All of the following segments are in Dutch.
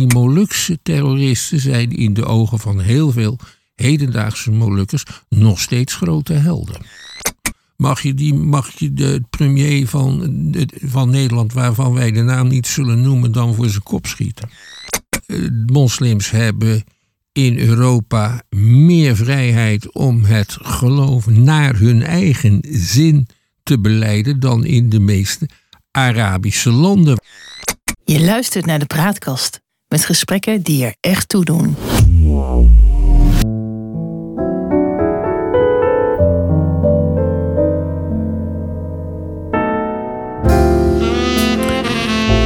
Die Molukse terroristen zijn in de ogen van heel veel hedendaagse Molukkers nog steeds grote helden. Mag je, die, mag je de premier van, van Nederland, waarvan wij de naam niet zullen noemen, dan voor zijn kop schieten? Eh, moslims hebben in Europa meer vrijheid om het geloof naar hun eigen zin te beleiden dan in de meeste Arabische landen. Je luistert naar de praatkast met gesprekken die er echt toe doen.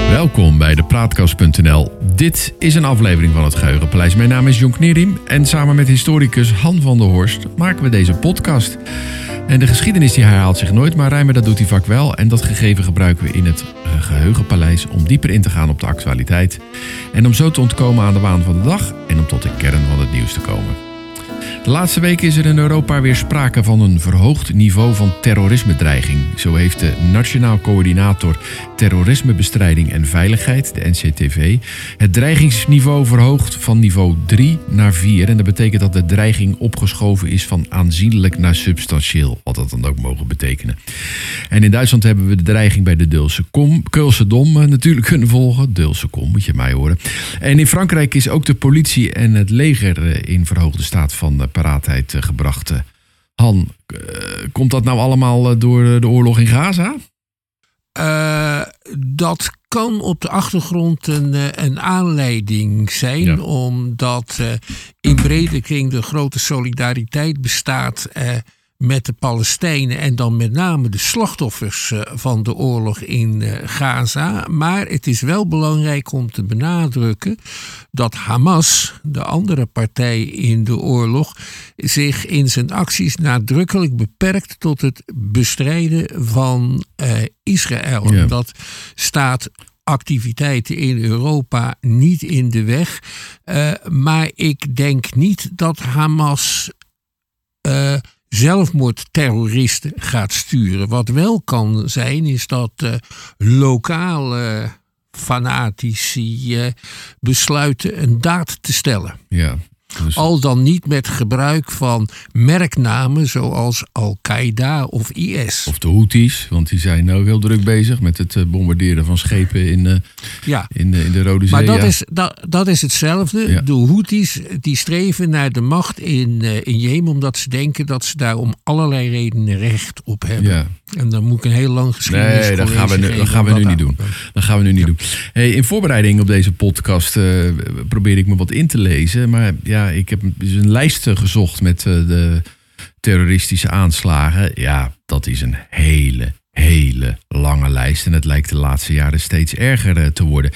Welkom bij de Praatkast.nl. Dit is een aflevering van het Geheugenpaleis. Mijn naam is Jon Knierim en samen met historicus Han van der Horst maken we deze podcast. En de geschiedenis die herhaalt zich nooit, maar Rijmer dat doet hij vaak wel. En dat gegeven gebruiken we in het eh, Geheugenpaleis om dieper in te gaan op de actualiteit. En om zo te ontkomen aan de waan van de dag en om tot de kern van het nieuws te komen. De laatste weken is er in Europa weer sprake van een verhoogd niveau van terrorismedreiging. Zo heeft de Nationaal Coördinator Terrorismebestrijding en Veiligheid, de NCTV, het dreigingsniveau verhoogd van niveau 3 naar 4. En dat betekent dat de dreiging opgeschoven is van aanzienlijk naar substantieel, wat dat dan ook mogen betekenen. En in Duitsland hebben we de dreiging bij de Deulse Kom, Keulse Dom eh, natuurlijk kunnen volgen. Deulse Kom, moet je mij horen. En in Frankrijk is ook de politie en het leger eh, in verhoogde staat van eh, paraatheid gebracht. Han, komt dat nou allemaal door de oorlog in Gaza? Uh, dat kan op de achtergrond een, een aanleiding zijn, ja. omdat uh, in brede kring de grote solidariteit bestaat uh, met de Palestijnen en dan met name de slachtoffers eh, van de oorlog in eh, Gaza. Maar het is wel belangrijk om te benadrukken dat Hamas, de andere partij in de oorlog, zich in zijn acties nadrukkelijk beperkt tot het bestrijden van uh, Israël. Ja. Dat staat activiteiten in Europa niet in de weg. Uh, maar ik denk niet dat Hamas. Uh, zelfmoordterroristen gaat sturen. Wat wel kan zijn, is dat uh, lokale fanatici uh, besluiten een daad te stellen. Ja. Dus... Al dan niet met gebruik van merknamen zoals Al-Qaeda of IS. Of de Houthis, want die zijn nou heel druk bezig met het eh, bombarderen van schepen in, uh, ja. in, de, in de Rode Zee. Maar dat, ja. is, dat, dat is hetzelfde. Ja. De Houthis die streven naar de macht in, in Jemen omdat ze denken dat ze daar om allerlei redenen recht op hebben. Ja. En dan moet ik een heel lang geschiedenis Nee, dat gaan we nu, dat gaan we nu niet doen. Dat gaan we nu niet doen. Hey, in voorbereiding op deze podcast uh, probeer ik me wat in te lezen. Maar ja, ik heb dus een lijst gezocht met uh, de terroristische aanslagen. Ja, dat is een hele, hele lange lijst. En het lijkt de laatste jaren steeds erger uh, te worden.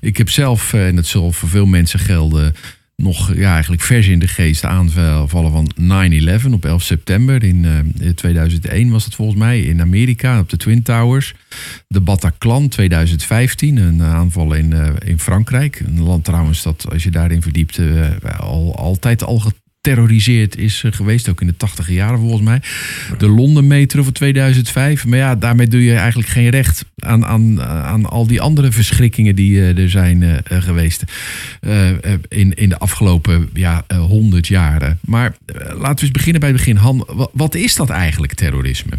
Ik heb zelf, en dat zal voor veel mensen gelden nog ja, eigenlijk vers in de geest aanvallen van 9-11 op 11 september in uh, 2001 was het volgens mij in Amerika op de Twin Towers. De Bataclan 2015, een aanval in, uh, in Frankrijk. Een land trouwens dat als je daarin verdiept uh, al, altijd al geterroriseerd is geweest, ook in de tachtige jaren volgens mij. De Londen Metro van 2005. Maar ja, daarmee doe je eigenlijk geen recht aan, aan, aan al die andere verschrikkingen die uh, er zijn uh, geweest in, in de afgelopen ja, 100 jaren. Maar laten we eens beginnen bij het begin. Wat is dat eigenlijk, terrorisme?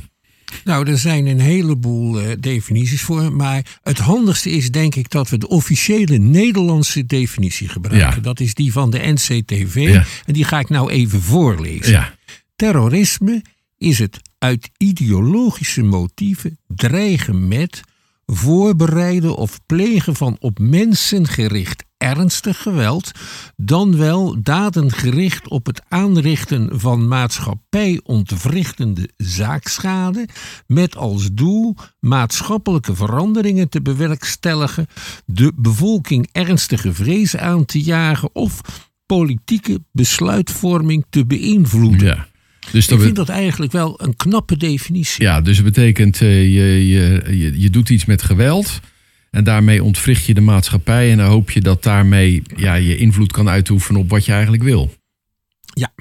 Nou, er zijn een heleboel uh, definities voor. Maar het handigste is denk ik dat we de officiële Nederlandse definitie gebruiken. Ja. Dat is die van de NCTV. Ja. En die ga ik nou even voorlezen. Ja. Terrorisme is het uit ideologische motieven dreigen met, voorbereiden of plegen van op mensen gericht ernstig geweld, dan wel daden gericht op het aanrichten van maatschappij ontwrichtende zaakschade, met als doel maatschappelijke veranderingen te bewerkstelligen, de bevolking ernstige vrees aan te jagen of politieke besluitvorming te beïnvloeden. Ja. Dus Ik vind dat eigenlijk wel een knappe definitie. Ja, dus het betekent uh, je, je, je, je doet iets met geweld. En daarmee ontwricht je de maatschappij. En dan hoop je dat daarmee ja, je invloed kan uitoefenen op wat je eigenlijk wil. Ja.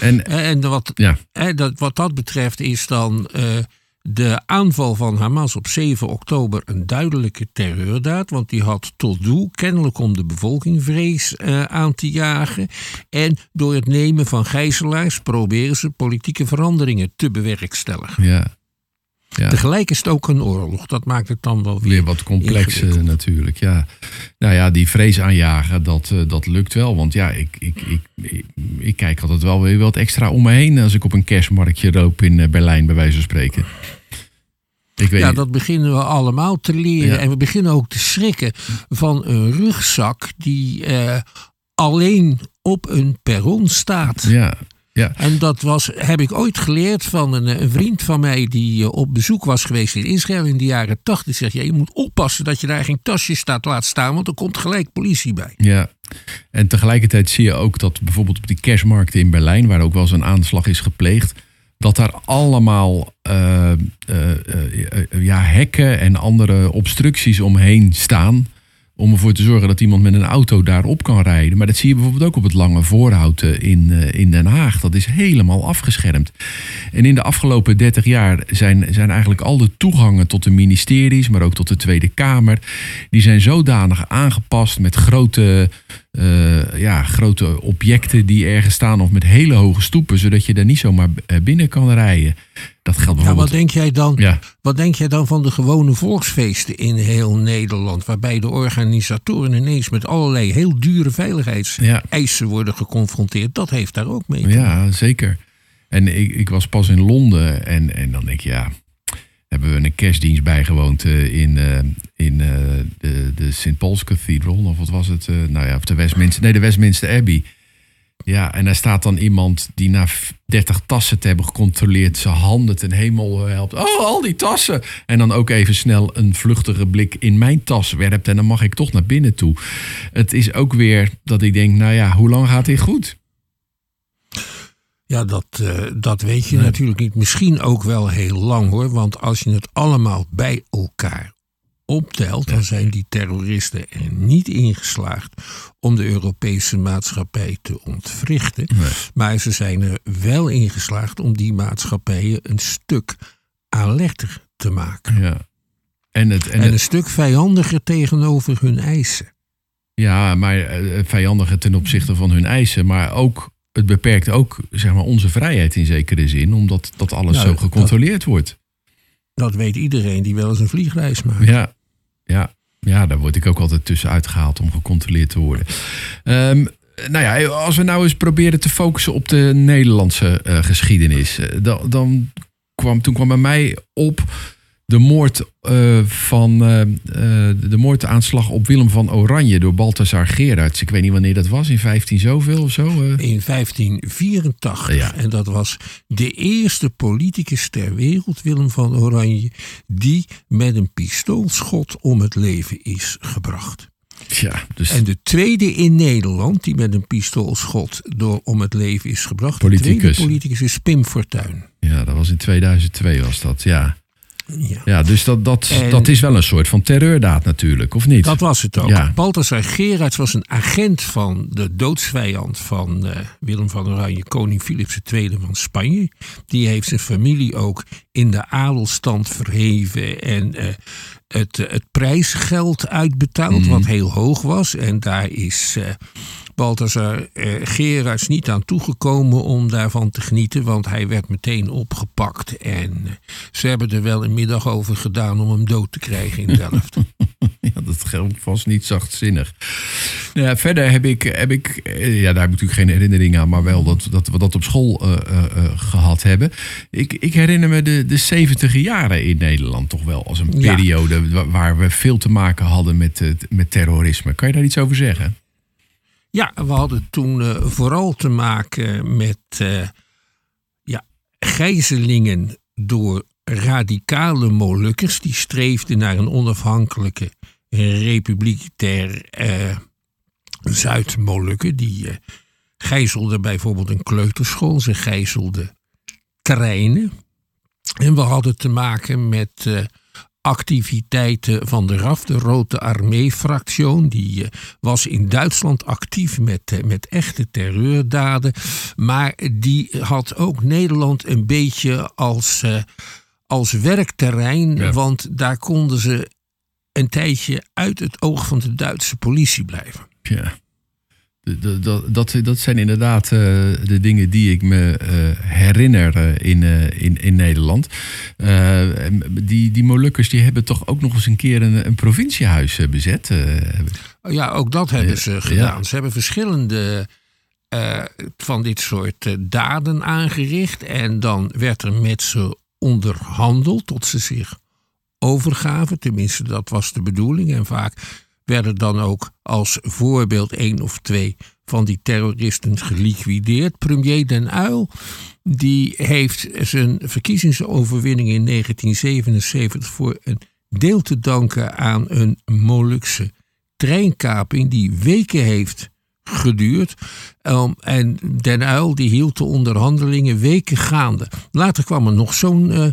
En, en wat, ja. dat, wat dat betreft is dan uh, de aanval van Hamas op 7 oktober een duidelijke terreurdaad. Want die had tot doel kennelijk om de bevolking vrees uh, aan te jagen. En door het nemen van gijzelaars proberen ze politieke veranderingen te bewerkstelligen. Ja. Ja. Tegelijk is het ook een oorlog. Dat maakt het dan wel weer, weer wat complexer natuurlijk. Ja. Nou ja, die vrees aanjagen, dat, uh, dat lukt wel. Want ja, ik, ik, ik, ik, ik, kijk altijd wel weer wat extra om me heen als ik op een kerstmarktje loop in uh, Berlijn, bij wijze van spreken. Ik weet ja, dat beginnen we allemaal te leren. Ja. En we beginnen ook te schrikken van een rugzak die uh, alleen op een perron staat. Ja, ja. En dat was, heb ik ooit geleerd van een, een vriend van mij die uh, op bezoek was geweest in Israël in de jaren tachtig. Zegt, ja, je moet oppassen dat je daar geen tasje staat laat staan, want er komt gelijk politie bij. Ja, en tegelijkertijd zie je ook dat bijvoorbeeld op die kerstmarkten in Berlijn, waar ook wel eens een aanslag is gepleegd, dat daar allemaal uh, uh, ja, hekken en andere obstructies omheen staan om ervoor te zorgen dat iemand met een auto daarop kan rijden. Maar dat zie je bijvoorbeeld ook op het Lange Voorhout in, in Den Haag. Dat is helemaal afgeschermd. En in de afgelopen 30 jaar zijn, zijn eigenlijk al de toegangen tot de ministeries, maar ook tot de Tweede Kamer, die zijn zodanig aangepast met grote, uh, ja, grote objecten die ergens staan of met hele hoge stoepen, zodat je daar niet zomaar binnen kan rijden. Dat geldt bijvoorbeeld. Ja, wat, denk jij dan, ja. wat denk jij dan van de gewone volksfeesten in heel Nederland? Waarbij de organisatoren ineens met allerlei heel dure veiligheidseisen ja. worden geconfronteerd. Dat heeft daar ook mee te maken. Ja, zeker. En ik, ik was pas in Londen en, en dan denk je, ja, hebben we een kerstdienst bijgewoond uh, in, uh, in uh, de, de St. Paul's Cathedral. Of wat was het? nou ja, of de Westminster, nee, de Westminster Abbey. Ja, en daar staat dan iemand die na 30 tassen te hebben gecontroleerd zijn handen ten hemel helpt. Oh, al die tassen! En dan ook even snel een vluchtige blik in mijn tas werpt en dan mag ik toch naar binnen toe. Het is ook weer dat ik denk, nou ja, hoe lang gaat dit goed? Ja, dat, uh, dat weet je nee. natuurlijk niet. Misschien ook wel heel lang hoor. Want als je het allemaal bij elkaar optelt, dan zijn die terroristen er niet ingeslaagd om de Europese maatschappij te ontwrichten. Nee. Maar ze zijn er wel ingeslaagd om die maatschappijen een stuk alerter te maken. Ja. En, het, en, en een het... stuk vijandiger tegenover hun eisen. Ja, maar uh, vijandiger ten opzichte van hun eisen, maar ook het beperkt ook zeg maar, onze vrijheid in zekere zin, omdat dat alles nou, zo gecontroleerd dat, wordt. Dat weet iedereen die wel eens een vliegreis maakt. Ja, ja, ja, daar word ik ook altijd tussenuit gehaald om gecontroleerd te worden. Um, nou ja, als we nou eens proberen te focussen op de Nederlandse uh, geschiedenis, dan, dan kwam toen kwam bij mij op de moord uh, van uh, de moordaanslag op Willem van Oranje door Balthasar Gerards. Ik weet niet wanneer dat was, in 15 zoveel of zo? In 1584. Ja. En dat was de eerste politicus ter wereld, Willem van Oranje, die met een pistoolschot om het leven is gebracht. Ja, dus... En de tweede in Nederland die met een pistoolschot door om het leven is gebracht. Politicus. De tweede politicus is Pim Fortuyn. Ja, dat was in 2002 was dat, ja. Ja, ja dus dat, dat, en dat is wel een soort van terreurdaad natuurlijk, of niet? Dat was het ook. Ja. Balthasar Gerards was een agent van de doodsvijand van uh, Willem van Oranje, koning Philips II van Spanje. Die heeft zijn familie ook in de adelstand verheven en uh, het, het prijsgeld uitbetaald, mm -hmm. wat heel hoog was. En daar is... Uh, Balthasar eh, Gerards niet aan toegekomen om daarvan te genieten, want hij werd meteen opgepakt. En ze hebben er wel een middag over gedaan om hem dood te krijgen in Delft. ja, dat geldt vast niet zachtzinnig. Nou ja, verder heb ik, heb ik, ja, daar heb ik natuurlijk geen herinnering aan, maar wel dat, dat we dat op school uh, uh, gehad hebben. Ik, ik herinner me de, de 70 jaren in Nederland toch wel als een periode waar we veel te maken hadden met, met terrorisme. Kan je daar iets over zeggen? Ja, we hadden toen uh, vooral te maken met uh, ja, gijzelingen door radicale Molukkers. Die streefden naar een onafhankelijke republiek ter uh, Zuid-Molukken. Die gijzelden bijvoorbeeld een kleuterschool. Ze gijzelden treinen. En we hadden te maken met activiteiten van de RAF, de Rode Armee-fractie. Die uh, was in Duitsland actief met, uh, met echte terreurdaden. Maar die had ook Nederland een beetje als, uh, als werkterrein, want daar konden ze een tijdje uit het oog van de Duitse politie blijven. Ja. Dat, dat, dat zijn inderdaad uh, de dingen die ik me uh, herinner uh, in, in, in Nederland. die, die Molukkers die hebben toch ook nog eens een keer een, een provinciehuis bezet. ja, ook dat hebben ze gedaan. Ja. Ze hebben verschillende van dit soort daden aangericht. En dan werd er met ze onderhandeld tot ze zich overgaven. Tenminste, dat was de bedoeling. En vaak werden dan ook als voorbeeld één of twee van die terroristen geliquideerd. Premier Den Uyl die heeft zijn verkiezingsoverwinning in 1977 voor een deel te danken aan een Molukse treinkaping die weken heeft geduurd. Um, en Den Uyl die hield de onderhandelingen weken gaande. Later kwam er nog zo'n uh,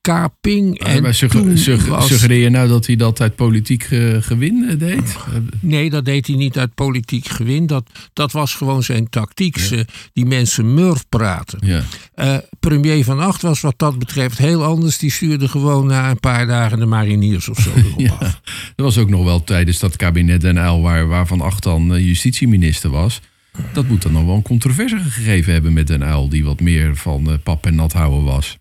kaping. En maar suggereer je nou dat hij dat uit politiek uh, gewin eh, deed? Nee, dat deed hij niet uit politiek gewin. Dat, dat was gewoon zijn tactiek. Die mensen murf praten. Ja. Uh, premier Van Acht was wat dat betreft heel anders. Die stuurde gewoon na een paar dagen de mariniers of zo erop af. Dat was ook nog wel tijdens dat kabinet Den Uyl waar, waar Van Acht dan justitieminister was. Dat moet dan nog wel een controverse gegeven hebben met Den Uyl... die wat meer van pap en nat houden was.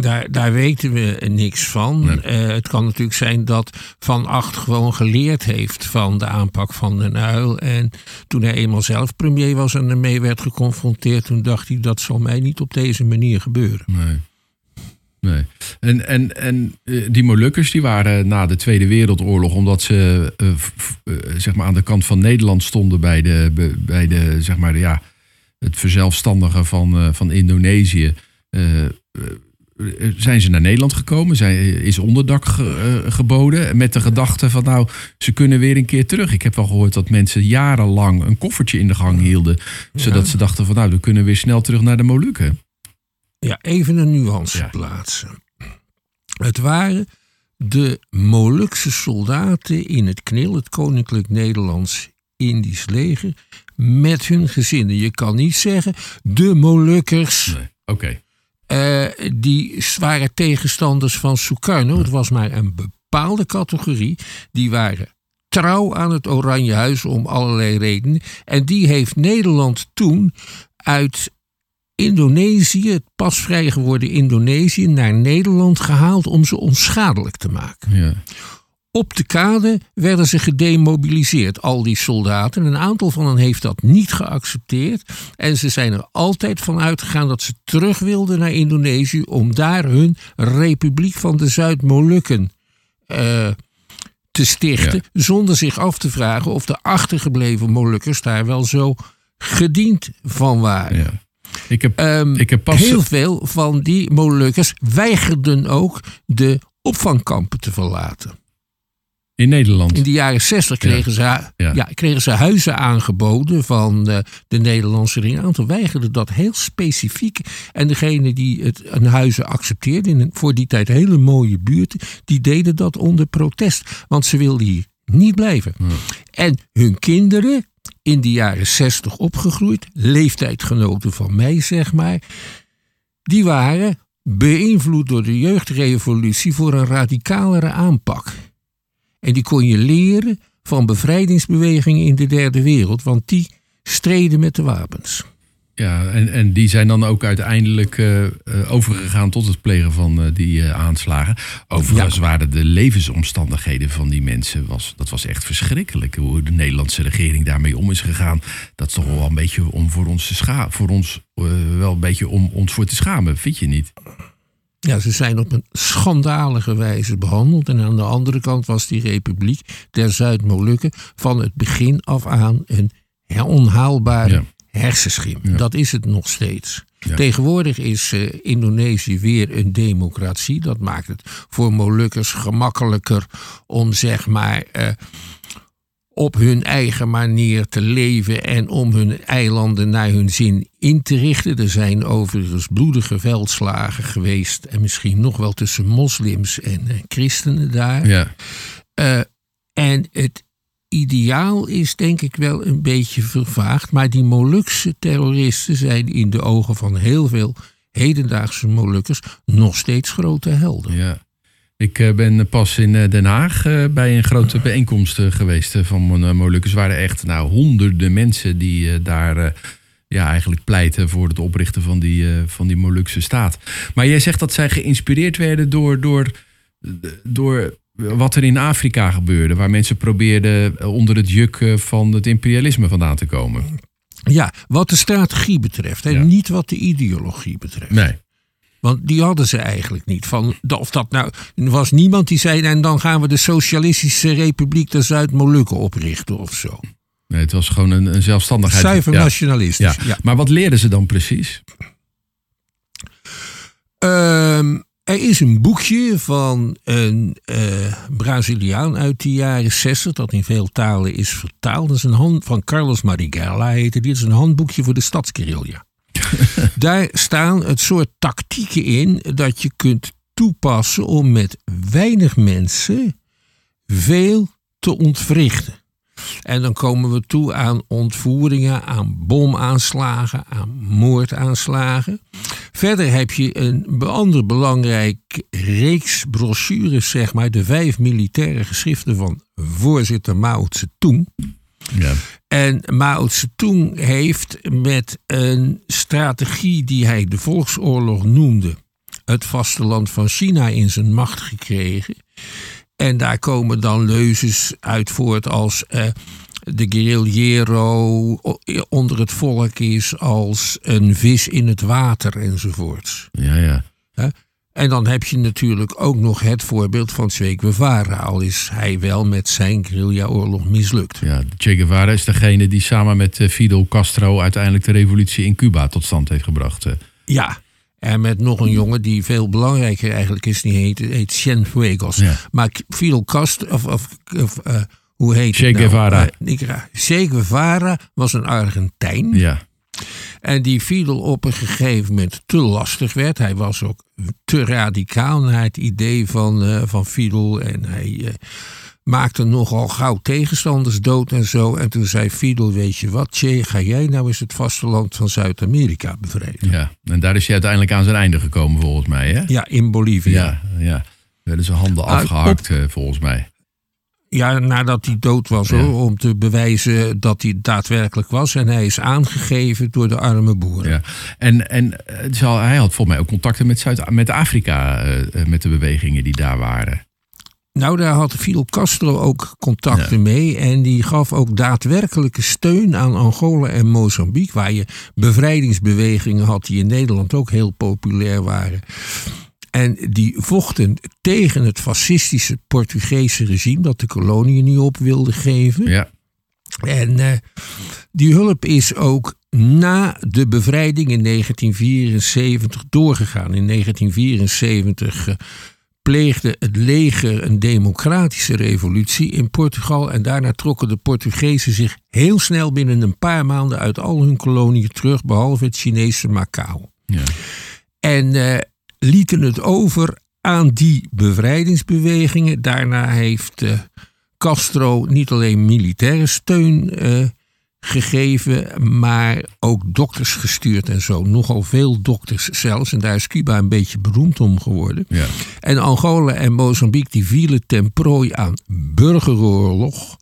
Daar, daar weten we niks van. Eh, het kan natuurlijk zijn dat Van Acht gewoon geleerd heeft van de aanpak van Den Uil. En toen hij eenmaal zelf premier was en ermee werd geconfronteerd, toen dacht hij dat zal mij niet op deze manier gebeuren. Nee. Nee. En, en, en eh, die Molukkers die waren na de Tweede Wereldoorlog, omdat ze uh, zeg maar aan de kant van Nederland stonden bij, de, bij de, zeg maar, ja, het verzelfstandigen van, van Indonesië zijn ze naar Nederland gekomen. Zij, is onderdak ge, uh, geboden. Met de gedachte van nou, ze kunnen weer een keer terug. Ik heb wel gehoord dat mensen jarenlang een koffertje in de gang hielden. Zodat ze dachten van nou, we kunnen weer snel terug naar de Molukken. Ja, even een nuance ja. plaatsen. Het waren de Molukse soldaten in het KNIL, het Koninklijk Nederlands Indisch leger, met hun gezinnen. Je kan niet zeggen de Molukkers. Nee. Oké. Uh, die waren tegenstanders van Sukarno. Het was maar een bepaalde categorie. Die waren trouw aan het Oranje Huis om allerlei redenen. En die heeft Nederland toen uit Indonesië, het pas vrij geworden Indonesië, naar Nederland gehaald om ze onschadelijk te maken. Ja. Op de kade werden ze gedemobiliseerd, al die soldaten. Een aantal van hen heeft dat niet geaccepteerd. En ze zijn er altijd van uitgegaan dat ze terug wilden naar Indonesië om daar hun Republiek van de Zuid-Molukken uh, te stichten. Zonder zich af te vragen of de achtergebleven Molukkers daar wel zo gediend van waren. Ja. Ik heb, um, ik heb pas... Heel veel van die Molukkers weigerden ook de opvangkampen te verlaten. In Nederland? In de jaren zestig kregen, ze, ja. kregen ze huizen aangeboden van de, de Nederlandse regering. Een aantal weigerden dat heel specifiek. En degene die het een huizen accepteerden, in een voor die tijd hele mooie buurt, die deden dat onder protest. Want ze wilden hier niet blijven. En hun kinderen, in de jaren zestig opgegroeid, leeftijdgenoten van mij zeg maar, die waren beïnvloed door de jeugdrevolutie voor een radicalere aanpak. En die kon je leren van bevrijdingsbewegingen in de derde wereld, want die streden met de wapens. Ja, en, en die zijn dan ook uiteindelijk uh, overgegaan tot het plegen van uh, die aanslagen. Overigens waren de levensomstandigheden van die mensen, was, dat was echt verschrikkelijk. Hoe de Nederlandse regering daarmee om is gegaan. Dat is toch wel een beetje om voor ons, te scha voor ons wel een beetje om ons voor te schamen, vind je niet? Ja, ze zijn op een schandalige wijze behandeld. En aan de andere kant was die republiek der Zuid-Molukken van het begin af aan een onhaalbare ja. hersenschim. Dat is het nog steeds. Tegenwoordig is uh, Indonesië weer een democratie. Dat maakt het voor Molukkers gemakkelijker om zeg maar. Uh, op hun eigen manier te leven en om hun eilanden naar hun zin in te richten. Er zijn overigens bloedige veldslagen geweest en misschien nog wel tussen moslims en eh, christenen daar. Ja. Uh, en het ideaal is denk ik wel een beetje vervaagd, maar die Molukse terroristen zijn in de ogen van heel veel hedendaagse Molukkers nog steeds grote helden. Ja. Ik eh, ben pas in eh, Den Haag eh, bij een grote bijeenkomst geweest van Molukkers. Er waren echt nou, honderden mensen die daar ja, eigenlijk pleiten voor het oprichten van die, van die Molukse staat. Maar jij zegt dat zij geïnspireerd werden door, door, door wat er in Afrika gebeurde. Waar mensen probeerden onder het juk van het imperialisme vandaan te komen. Ja, wat de strategie betreft en niet wat de ideologie betreft. Nee. Want die hadden ze eigenlijk niet. Van, of dat nou, er was niemand die zei, en dan gaan we de Socialistische Republiek de Zuid-Molukken oprichten of zo. Nee, het was gewoon een, een zelfstandigheid. Zuiver ja. nationalistisch. Ja. Maar wat leerden ze dan precies? Um, er is een boekje van een uh, Braziliaan uit de jaren 60, dat in veel talen is vertaald. Dat is een hand van Carlos Marighella heette. Dit is een handboekje voor de stadsguerrilla. Daar staan het soort tactieken in dat je kunt toepassen om met weinig mensen veel te ontwrichten. En dan komen we toe aan ontvoeringen, aan bomaanslagen, aan moordaanslagen. Verder heb je een ander belangrijk reeks brochures, zeg maar, de vijf militaire geschriften van voorzitter Mao Zedong. Ja. En Mao Zedong heeft met een strategie die hij de volksoorlog noemde, het vasteland van China in zijn macht gekregen. En daar komen dan leuzes uit voort als eh, de guerrillero onder het volk is als een vis in het water enzovoorts. Ja, ja. En dan heb je natuurlijk ook nog het voorbeeld van Che Guevara, al is hij wel met zijn guerrilla-oorlog mislukt. Ja, Che Guevara is degene die samen met eh, Fidel Castro uiteindelijk de revolutie in Cuba tot stand heeft gebracht. Eh. Ja, en met nog een jongen die veel belangrijker eigenlijk is, die heet, heet Cienfuegos. Maar Fidel Castro, of, of, of uh, hoe heet che nou? Guevara. Uh, che Guevara was een Argentijn. Ja. En die Fidel op een gegeven moment te lastig werd. Hij was ook te radicaal naar het idee van, uh, van Fidel. En hij maakte nogal gauw tegenstanders dood en zo. En toen zei Fidel, weet je wat, Che, ga jij nou eens het vasteland van Zuid-Amerika bevrijden. Ja, en daar is hij uiteindelijk aan zijn einde gekomen volgens mij, hè? Ja, in Bolivia. Ja, ja. werden zijn handen ah, afgehakt eh, volgens mij. Ja, nadat hij dood was hoor, om te bewijzen dat hij daadwerkelijk was. En hij is aangegeven door de arme boeren. Ja. En, en eh, hij had volgens mij ook contacten met, Zuid met Afrika, uh, met de bewegingen die daar waren. Nou, daar had Fidel Castro ook contacten mee. En die gaf ook daadwerkelijke steun aan Angola en Mozambique. Waar je bevrijdingsbewegingen had die in Nederland ook heel populair waren. En die vochten tegen het fascistische Portugese regime dat de koloniën niet op wilde geven. Ja. En uh, die hulp is ook na de bevrijding in 1974 doorgegaan. In 1974 uh, pleegde het leger een democratische revolutie in Portugal. En daarna trokken de Portugezen zich heel snel binnen een paar maanden uit al hun koloniën terug, behalve het Chinese Macau. Ja. En uh, lieten het over aan die bevrijdingsbewegingen. Daarna heeft uh, Castro niet alleen militaire steun uh, gegeven, maar ook dokters gestuurd en zo. Nogal veel dokters zelfs. En daar is Cuba een beetje beroemd om geworden. Ja. En Angola en Mozambique die vielen ten prooi aan burgeroorlog.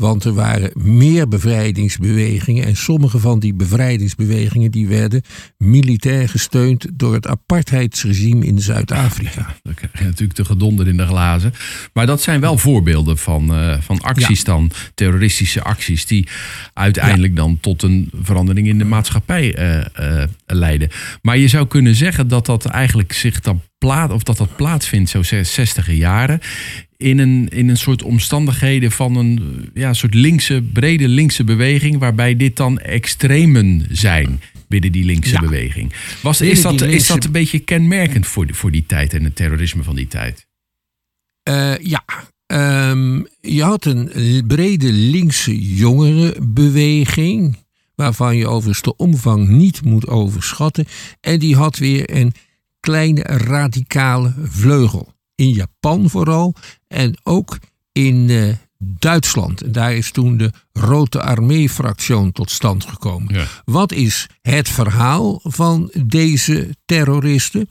Want er waren meer bevrijdingsbewegingen. En sommige van die bevrijdingsbewegingen die werden militair gesteund door het apartheidsregime in Zuid-Afrika. Dan krijg je natuurlijk de gedonder in de glazen. Maar dat zijn wel voorbeelden van, uh, van acties dan, terroristische acties, die uiteindelijk dan tot een verandering in de maatschappij uh, uh, leiden. Maar je zou kunnen zeggen dat dat eigenlijk zich dan plaat, of dat dat plaatsvindt, zo 60 jaren in een, in een soort omstandigheden van een ja, soort linkse, brede linkse beweging, waarbij dit dan extremen zijn binnen die linkse beweging. Was, is, dat, is dat een beetje kenmerkend voor die, voor die tijd en het terrorisme van die tijd? Uh, ja, um, je had een brede linkse jongerenbeweging, waarvan je overigens de omvang niet moet overschatten. En die had weer een kleine radicale vleugel in Japan vooral en ook in uh, Duitsland. En daar is toen de Rote Armee-fractie tot stand gekomen. Wat is het verhaal van deze terroristen?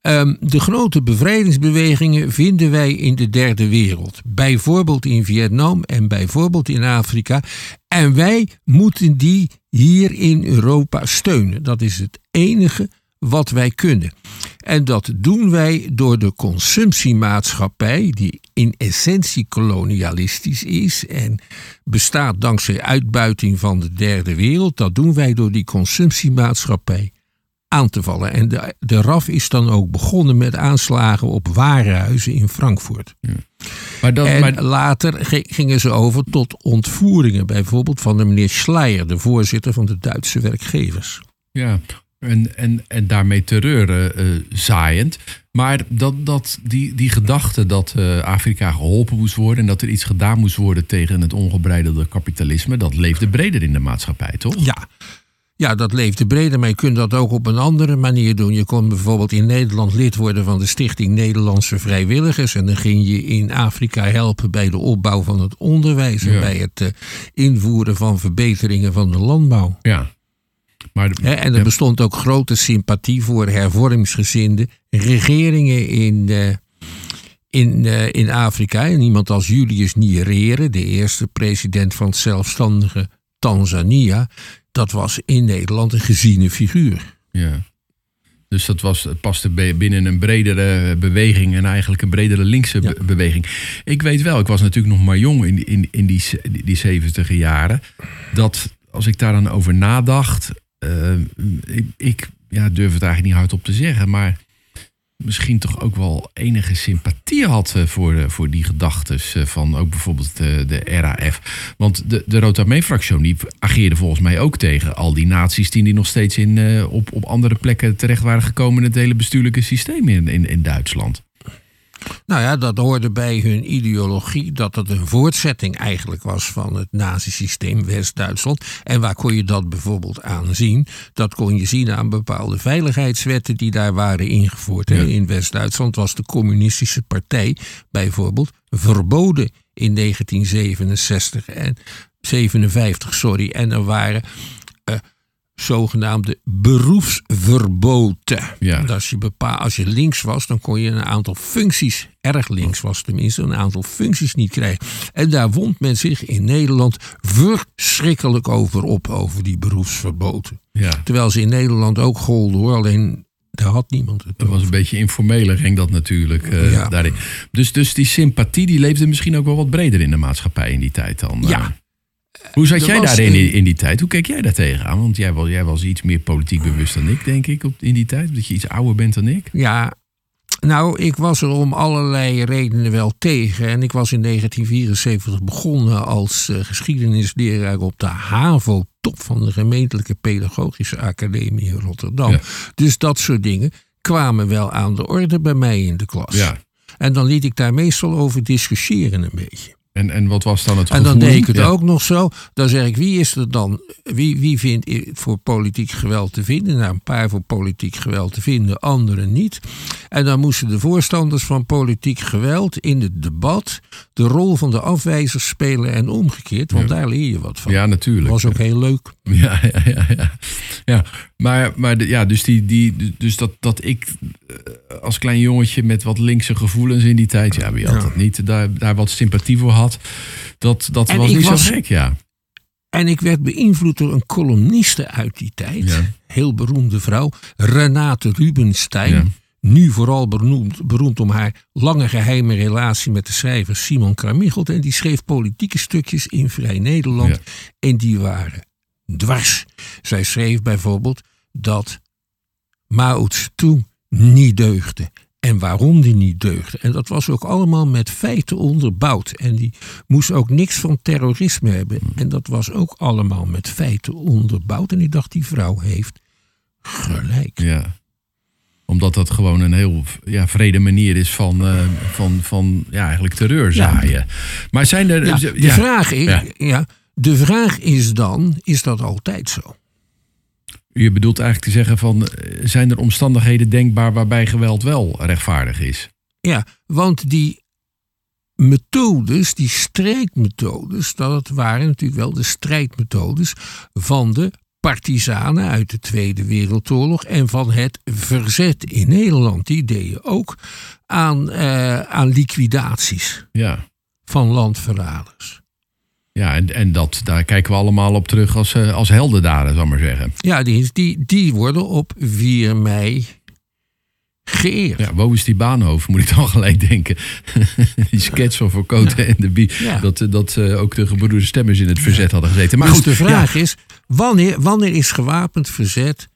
Ehm, de grote bevrijdingsbewegingen vinden wij in de derde wereld. Bijvoorbeeld in Vietnam en bijvoorbeeld in Afrika. En wij moeten die hier in Europa steunen. Dat is het enige wat wij kunnen. En dat doen wij door de consumptiemaatschappij, die in essentie kolonialistisch is en bestaat dankzij uitbuiting van de derde wereld. Dat doen wij door die consumptiemaatschappij aan te vallen. En de, de RAF is dan ook begonnen met aanslagen op warenhuizen in Frankfurt. Ja. Maar dan, en maar... later gingen ze over tot ontvoeringen, bijvoorbeeld van de meneer Schleier, de voorzitter van de Duitse werkgevers. Ja, en, en, en daarmee terreur uh, zaaiend. Maar dat, dat, die, die gedachte dat uh, Afrika geholpen moest worden en dat er iets gedaan moest worden tegen het ongebreidelde kapitalisme, dat leefde breder in de maatschappij, toch? Ja, ja, dat leefde breder, maar je kunt dat ook op een andere manier doen. Je kon bijvoorbeeld in Nederland lid worden van de Stichting Nederlandse Vrijwilligers. En dan ging je in Afrika helpen bij de opbouw van het onderwijs en bij het uh, invoeren van verbeteringen van de landbouw. Ja. Maar en er bestond ook grote sympathie voor hervormingsgezinde regeringen in, uh, in, uh, in Afrika. En iemand als Julius Nyerere, de eerste president van het zelfstandige Tanzania, dat was in Nederland een geziene figuur. Ja. Dus dat was, paste binnen een bredere beweging en eigenlijk een bredere linkse beweging. Ik weet wel, ik was natuurlijk nog maar jong in, in, in die, die 70 jaren. Dat als ik daar dan over nadacht, uh, ik, ja, durf het eigenlijk niet hardop te zeggen, maar misschien toch ook wel enige sympathie had eh, voor, eh, voor die gedachten eh, van ook bijvoorbeeld de, RAF. Want de, de Rotarmee-fractie die ageerde volgens mij ook tegen al die naties die nog steeds in, op, op andere plekken terecht waren gekomen in het hele bestuurlijke systeem in, in, in Duitsland. Nou ja, dat hoorde bij hun ideologie dat het een voortzetting eigenlijk was van het nazisysteem West-Duitsland. En waar kon je dat bijvoorbeeld aan zien? Dat kon je zien aan bepaalde veiligheidswetten die daar waren ingevoerd. In West-Duitsland was de communistische partij bijvoorbeeld verboden in 1967 en 57, sorry. En er waren zogenaamde beroepsverboden. Ja. Als, je bepaal, als je links was, dan kon je een aantal functies, erg links was tenminste, een aantal functies niet krijgen. En daar wond men zich in Nederland verschrikkelijk over op, over die beroepsverboden. Ja. Terwijl ze in Nederland ook golden hoor, alleen daar had niemand het. Dat was een beetje informeler, ging dat natuurlijk uh, ja. daarin. Dus, dus die sympathie die leefde misschien ook wel wat breder in de maatschappij in die tijd dan. Ja, eh. Hoe zat jij daarin in, in die tijd? Hoe keek jij daar tegenaan? Want jij was, jij was iets meer politiek bewust dan ik, denk ik, op, in die tijd. Dat je iets ouder bent dan ik. Ja, nou, ik was er om allerlei redenen wel tegen. En ik was in 1974 begonnen als uh, geschiedenisleraar op de HAVO, top van de gemeentelijke pedagogische academie in Rotterdam. Dus dat soort dingen kwamen wel aan de orde bij mij in de klas. Ja. En dan liet ik daar meestal over discussiëren een beetje. En, en wat was dan het gevoel? En dan deed ik het ook nog zo. Dan zeg ik, wie is er dan? Wie, wie vindt voor politiek geweld te vinden? Nou, een paar voor politiek geweld te vinden, anderen niet. En dan moesten de voorstanders van politiek geweld in het debat de rol van de afwijzers spelen en omgekeerd. Want daar leer je wat van. Ja, natuurlijk. was ook heel leuk. Ja, ja, ja. ja. ja maar, maar de, ja, dus, die, die, dus dat, dat ik eh, als klein jongetje met wat linkse gevoelens in die tijd, ja, wie had dat niet, daar, daar wat sympathie voor had, dat, dat was niet was, zo gek, ja. En ik werd beïnvloed door een columniste uit die tijd, heel beroemde vrouw, Renate Rubenstein. Nu vooral beroemd, beroemd om haar lange geheime relatie met de schrijver Simon Kramichelt. En die schreef politieke stukjes in Vrij Nederland. En die waren dwars. Zij schreef bijvoorbeeld dat Mao Zedong niet deugde. En waarom die niet deugde. En dat was ook allemaal met feiten onderbouwd. En die moest ook niks van terrorisme hebben. En dat was ook allemaal met feiten onderbouwd. En ik dacht, die vrouw heeft gelijk. Ja omdat dat gewoon een heel ja, vrede manier is van, uh, van, van ja, eigenlijk terreur zaaien. Maar zijn er. Ja, de, Vraag is, ja. de vraag is dan: is dat altijd zo? Je bedoelt eigenlijk te zeggen van, eh, zijn er omstandigheden denkbaar waarbij geweld wel rechtvaardig is? Ja, want die methodes, die strijdmethodes, dat waren natuurlijk wel de strijdmethodes van de partisanen uit de Tweede Wereldoorlog en van het verzet in Nederland. Die deden ook aan, uh, aan liquidaties ja. van landverraders. Ja, en, en dat, daar kijken we allemaal op terug als, uh, als heldendaden, zal ik maar zeggen. Ja, die, die, die worden op 4 mei geëerd. Ja, wo is die Baanhoofd, moet ik dan gelijk denken. die sketch van Verkoten en de Bie. Ja. Dat, dat uh, ook de gebroeders stemmers in het verzet hadden gezeten. Maar dus goed, de vraag is, wanneer, wanneer is gewapend verzet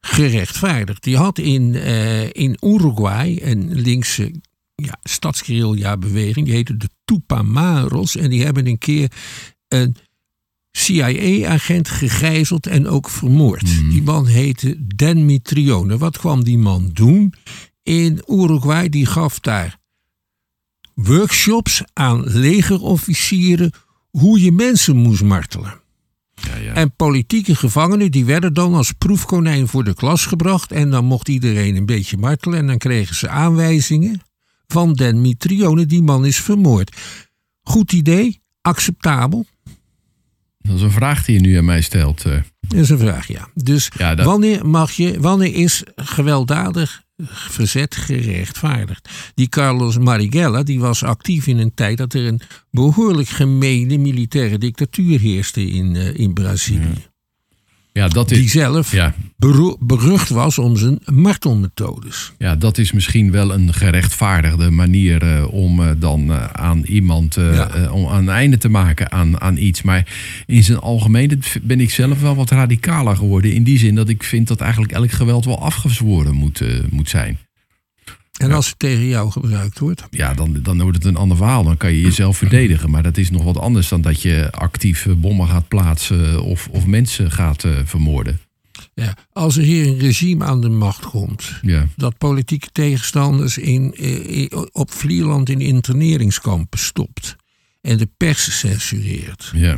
gerechtvaardigd? Die had in, uh, in Uruguay een linkse ja, stadsguerrilla-beweging, die heette de Tupamaros. En die hebben een keer een CIA-agent gegijzeld en ook vermoord. Mhm. Die man heette Dan Mitrione. Wat kwam die man doen? In Uruguay, die gaf daar workshops aan legerofficieren hoe je mensen moest martelen. Ja, ja. En politieke gevangenen die werden dan als proefkonijn voor de klas gebracht. En dan mocht iedereen een beetje martelen. En dan kregen ze aanwijzingen van Den Mitrione. Die man is vermoord. Goed idee, acceptabel. Dat is een vraag die je nu aan mij stelt. Uh. Dat is een vraag, ja. Dus Ja, dat- wanneer, mag je, wanneer is gewelddadig verzet gerechtvaardigd? Die Carlos Marighella die was actief in een tijd dat er een behoorlijk gemene militaire dictatuur heerste in, eh, in Brazilië. Ja, dat is, Die zelf ja, beru- berucht was om zijn martelmethodes. ja, dat is misschien wel een gerechtvaardigde manier eh, om eh, dan eh, aan iemand Ja. om een einde te maken aan, aan iets. Maar in zijn algemeen ben ik zelf wel wat radicaler geworden. In die zin dat ik vind dat eigenlijk elk geweld wel afgezworen moet, moet zijn. En als het tegen jou gebruikt wordt. Ja, dan, dan wordt het een ander verhaal. Dan kan je jezelf verdedigen. Maar dat is nog wat anders dan dat je actief eh, bommen gaat plaatsen of, of mensen gaat eh, vermoorden. Ja, als er hier een regime aan de macht komt. Ja, dat politieke tegenstanders in, eh, op Vlieland in interneringskampen stopt. En de pers censureert. ja.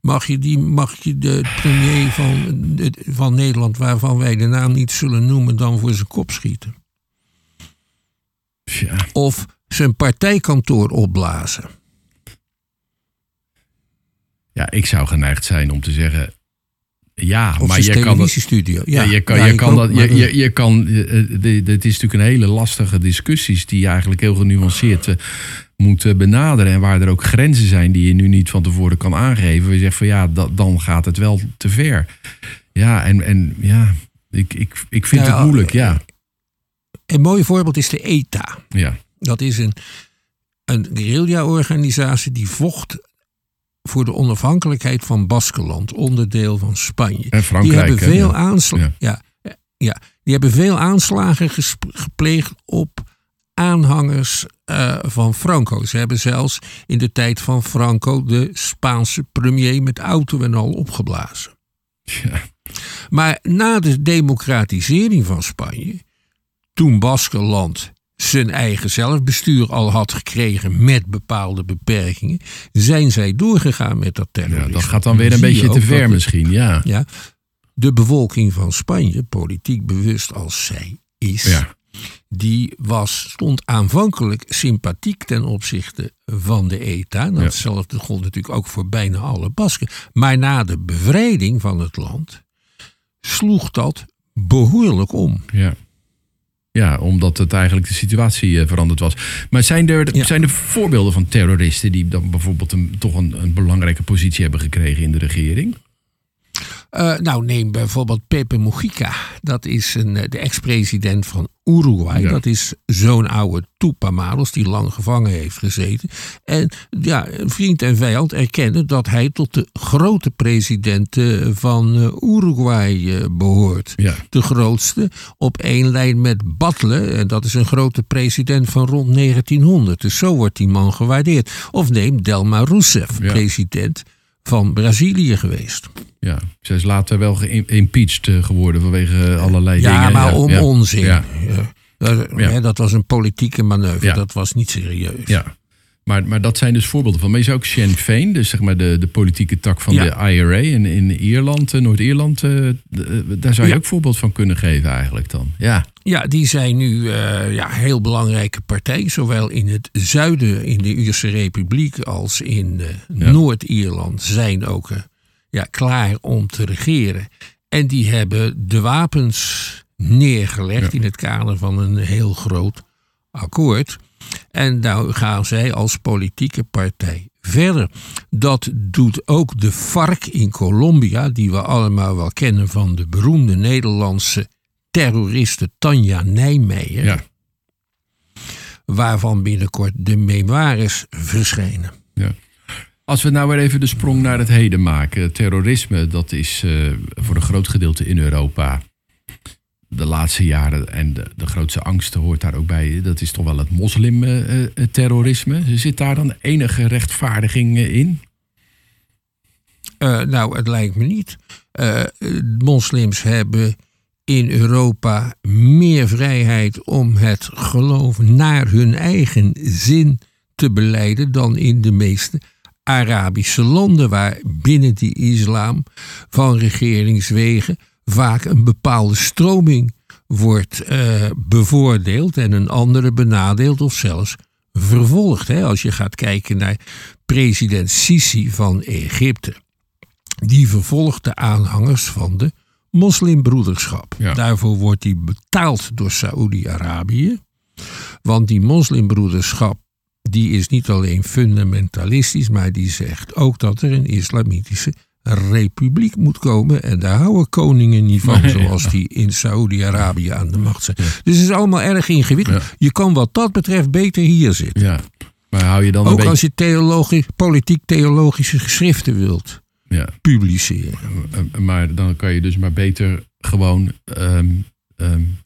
Mag je, die, mag je de premier van, van Nederland, waarvan wij de naam niet zullen noemen, dan voor zijn kop schieten? Ja. Of zijn partijkantoor opblazen? Ja, ik zou geneigd zijn om te zeggen. Ja, Of maar je kan dat. televisiestudio? Ja, je kan, je kan dat. Je, je, je kan. eh, eh, Het is natuurlijk een hele lastige discussies die je eigenlijk heel genuanceerd eh, moet eh, benaderen. En waar er ook grenzen zijn die je nu niet van tevoren kan aangeven. Je zegt van ja, dat, dan gaat het wel te ver. Ja, en, en ja, ik, ik, ik vind Ja, het moeilijk. Ja, Een mooi voorbeeld is de ETA. ja, Dat is een, een guerrilla-organisatie die vocht voor de onafhankelijkheid van Baskeland, onderdeel van Spanje. en Frankrijk. die hebben veel, ja. aansla- Ja. ja. Ja, die hebben veel aanslagen gepleegd op aanhangers eh, van Franco. Ze hebben zelfs in de tijd van Franco de Spaanse premier met auto en al opgeblazen. Ja. Maar na de democratisering van Spanje, toen Baskeland zijn eigen zelfbestuur al had gekregen met bepaalde beperkingen, zijn zij doorgegaan met dat terrorisme. Ja, dat gaat dan weer een beetje te ver misschien. Ja, ja, de bevolking van Spanje, politiek bewust als zij is, ja. die was, stond aanvankelijk sympathiek ten opzichte van de ETA. Nou, Ja. Gold natuurlijk ook voor bijna alle Basken. Maar na de bevrijding van het land sloeg dat behoorlijk om. Ja. Ja, omdat het eigenlijk de situatie eh, veranderd was. Maar zijn er, Ja. zijn er voorbeelden van terroristen die dan bijvoorbeeld een, toch een, een belangrijke positie hebben gekregen in de regering? Eh, nou, neem bijvoorbeeld Pepe Mujica. Dat is een, eh, de ex-president van Uruguay. Ja. Dat is zo'n oude Tupamaros die lang gevangen heeft gezeten. En ja, vriend en vijand erkennen dat hij tot de grote presidenten van eh, Uruguay eh, behoort. Ja. De grootste op één lijn met Batlle. En dat is een grote president van rond 1900. Dus zo wordt die man gewaardeerd. Of neem Delma Rousseff, Ja. president van Brazilië geweest. Ja, zij is later wel geïmpeached eh, geworden vanwege eh, allerlei dingen. Ja, maar om onzin. Ja. Ja. Dat, Ja. dat was een politieke manoeuvre. Dat was niet serieus. Ja. Maar, maar dat zijn dus voorbeelden van. Maar je zou ook Sinn Féin, dus zeg maar de, de politieke tak van de IRA in, in Ierland, eh, Noord-Ierland, eh, eh, daar zou je ook voorbeeld van kunnen geven eigenlijk dan. Ja, Ja, die zijn nu uh, ja, heel belangrijke partij. Zowel in het zuiden, in de Ierse Republiek, als in uh, Noord-Ierland zijn ook uh, ja, klaar om te regeren. En die hebben de wapens neergelegd in het kader van een heel groot akkoord. En daar gaan zij als politieke partij verder. Dat doet ook de FARC in Colombia, die we allemaal wel kennen van de beroemde Nederlandse terroriste Tanja Nijmeijer. Ja. Waarvan binnenkort de memoires verschijnen. Ja. Als we nou weer even de sprong naar het heden maken. Terrorisme, dat is uh, voor een groot gedeelte in Europa de laatste jaren, en de, de grootste angst hoort daar ook bij, dat is toch wel het moslimterrorisme. Uh, Zit daar dan enige rechtvaardiging in? Uh, nou, het lijkt me niet. Uh, moslims hebben in Europa meer vrijheid om het geloof naar hun eigen zin te beleiden dan in de meeste Arabische landen, waar binnen die islam van regeringswegen vaak een bepaalde stroming wordt uh, bevoordeeld en een andere benadeeld of zelfs vervolgd. Hè? Als je gaat kijken naar president Sisi van Egypte. Die vervolgt de aanhangers van de moslimbroederschap. Daarvoor wordt hij betaald door Saoedi-Arabië. Want die moslimbroederschap die is niet alleen fundamentalistisch, maar die zegt ook dat er een islamitische republiek moet komen. En daar houden koningen niet van, zoals die in Saoedi-Arabië aan de macht zijn. Dus het is allemaal erg ingewikkeld. Je kan wat dat betreft beter hier zitten. Maar hou je dan Ook als je theologisch, politiek-theologische geschriften wilt ja. publiceren. Maar dan kan je dus maar beter gewoon um, um,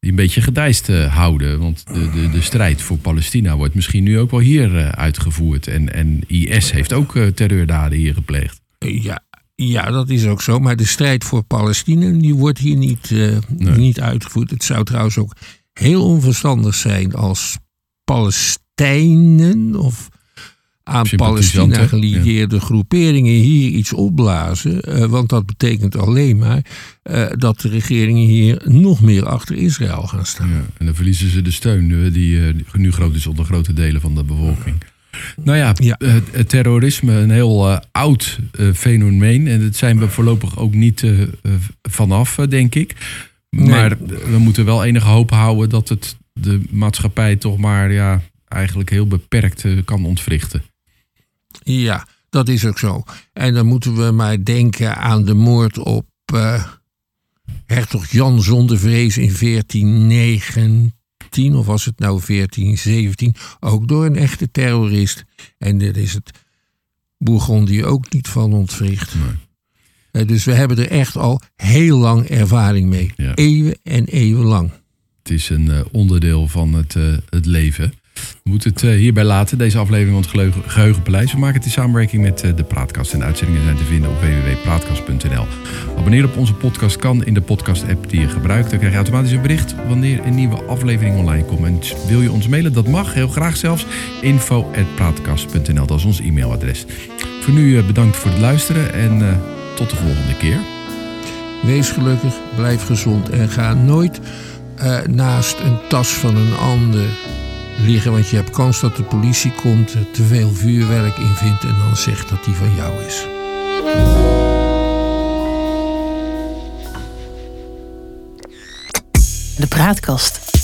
een beetje gedijst uh, houden. Want de, de, de strijd voor Palestina wordt misschien nu ook wel hier uh, uitgevoerd. En, en IS heeft ook uh, terreurdaden hier gepleegd. Ja, ja, dat is ook zo. Maar de strijd voor Palestina die wordt hier niet, nee. niet uitgevoerd. Het zou trouwens ook heel onverstandig zijn als Palestijnen of aan Palestina gelieerde groeperingen hier iets opblazen. Uh, want dat betekent alleen maar uh, dat de regeringen hier nog meer achter Israël gaan staan. Ja, en dan verliezen ze de steun uh, die nu groot is onder grote delen van de bevolking. Nou ja, ja. Het terrorisme, een heel oud fenomeen. En dat zijn we voorlopig ook niet vanaf, denk ik. Maar nee. we moeten wel enige hoop houden dat het de maatschappij toch maar ja, eigenlijk heel beperkt kan ontwrichten. Ja, dat is ook zo. En dan moeten we maar denken aan de moord op uh, hertog Jan Zondevrees in 1419. Of was het nou 1417? Ook door een echte terrorist. En daar is het Bourgondië ook niet van ontwricht. Nee. Uh, dus we hebben er echt al heel lang ervaring mee. Ja. Eeuwen en eeuwen lang. Het is een uh, onderdeel van het, het leven. We moeten het eh, hierbij laten, deze aflevering van het Geheugenpaleis. We maken het in samenwerking met eh, de Praatkast. En de uitzendingen zijn te vinden op www.praatkast.nl. Abonneren op onze podcast kan in de podcast-app die je gebruikt. Dan krijg je automatisch een bericht wanneer een nieuwe aflevering online komt. En wil je ons mailen? Dat mag, heel graag zelfs. info.praatkast.nl, dat is ons e-mailadres. Voor nu eh, bedankt voor het luisteren en tot de volgende keer. Wees gelukkig, blijf gezond en ga nooit naast een tas van een ander liggen. Want je hebt kans dat de politie komt, te veel vuurwerk in vindt en dan zegt dat die van jou is. De praatkast.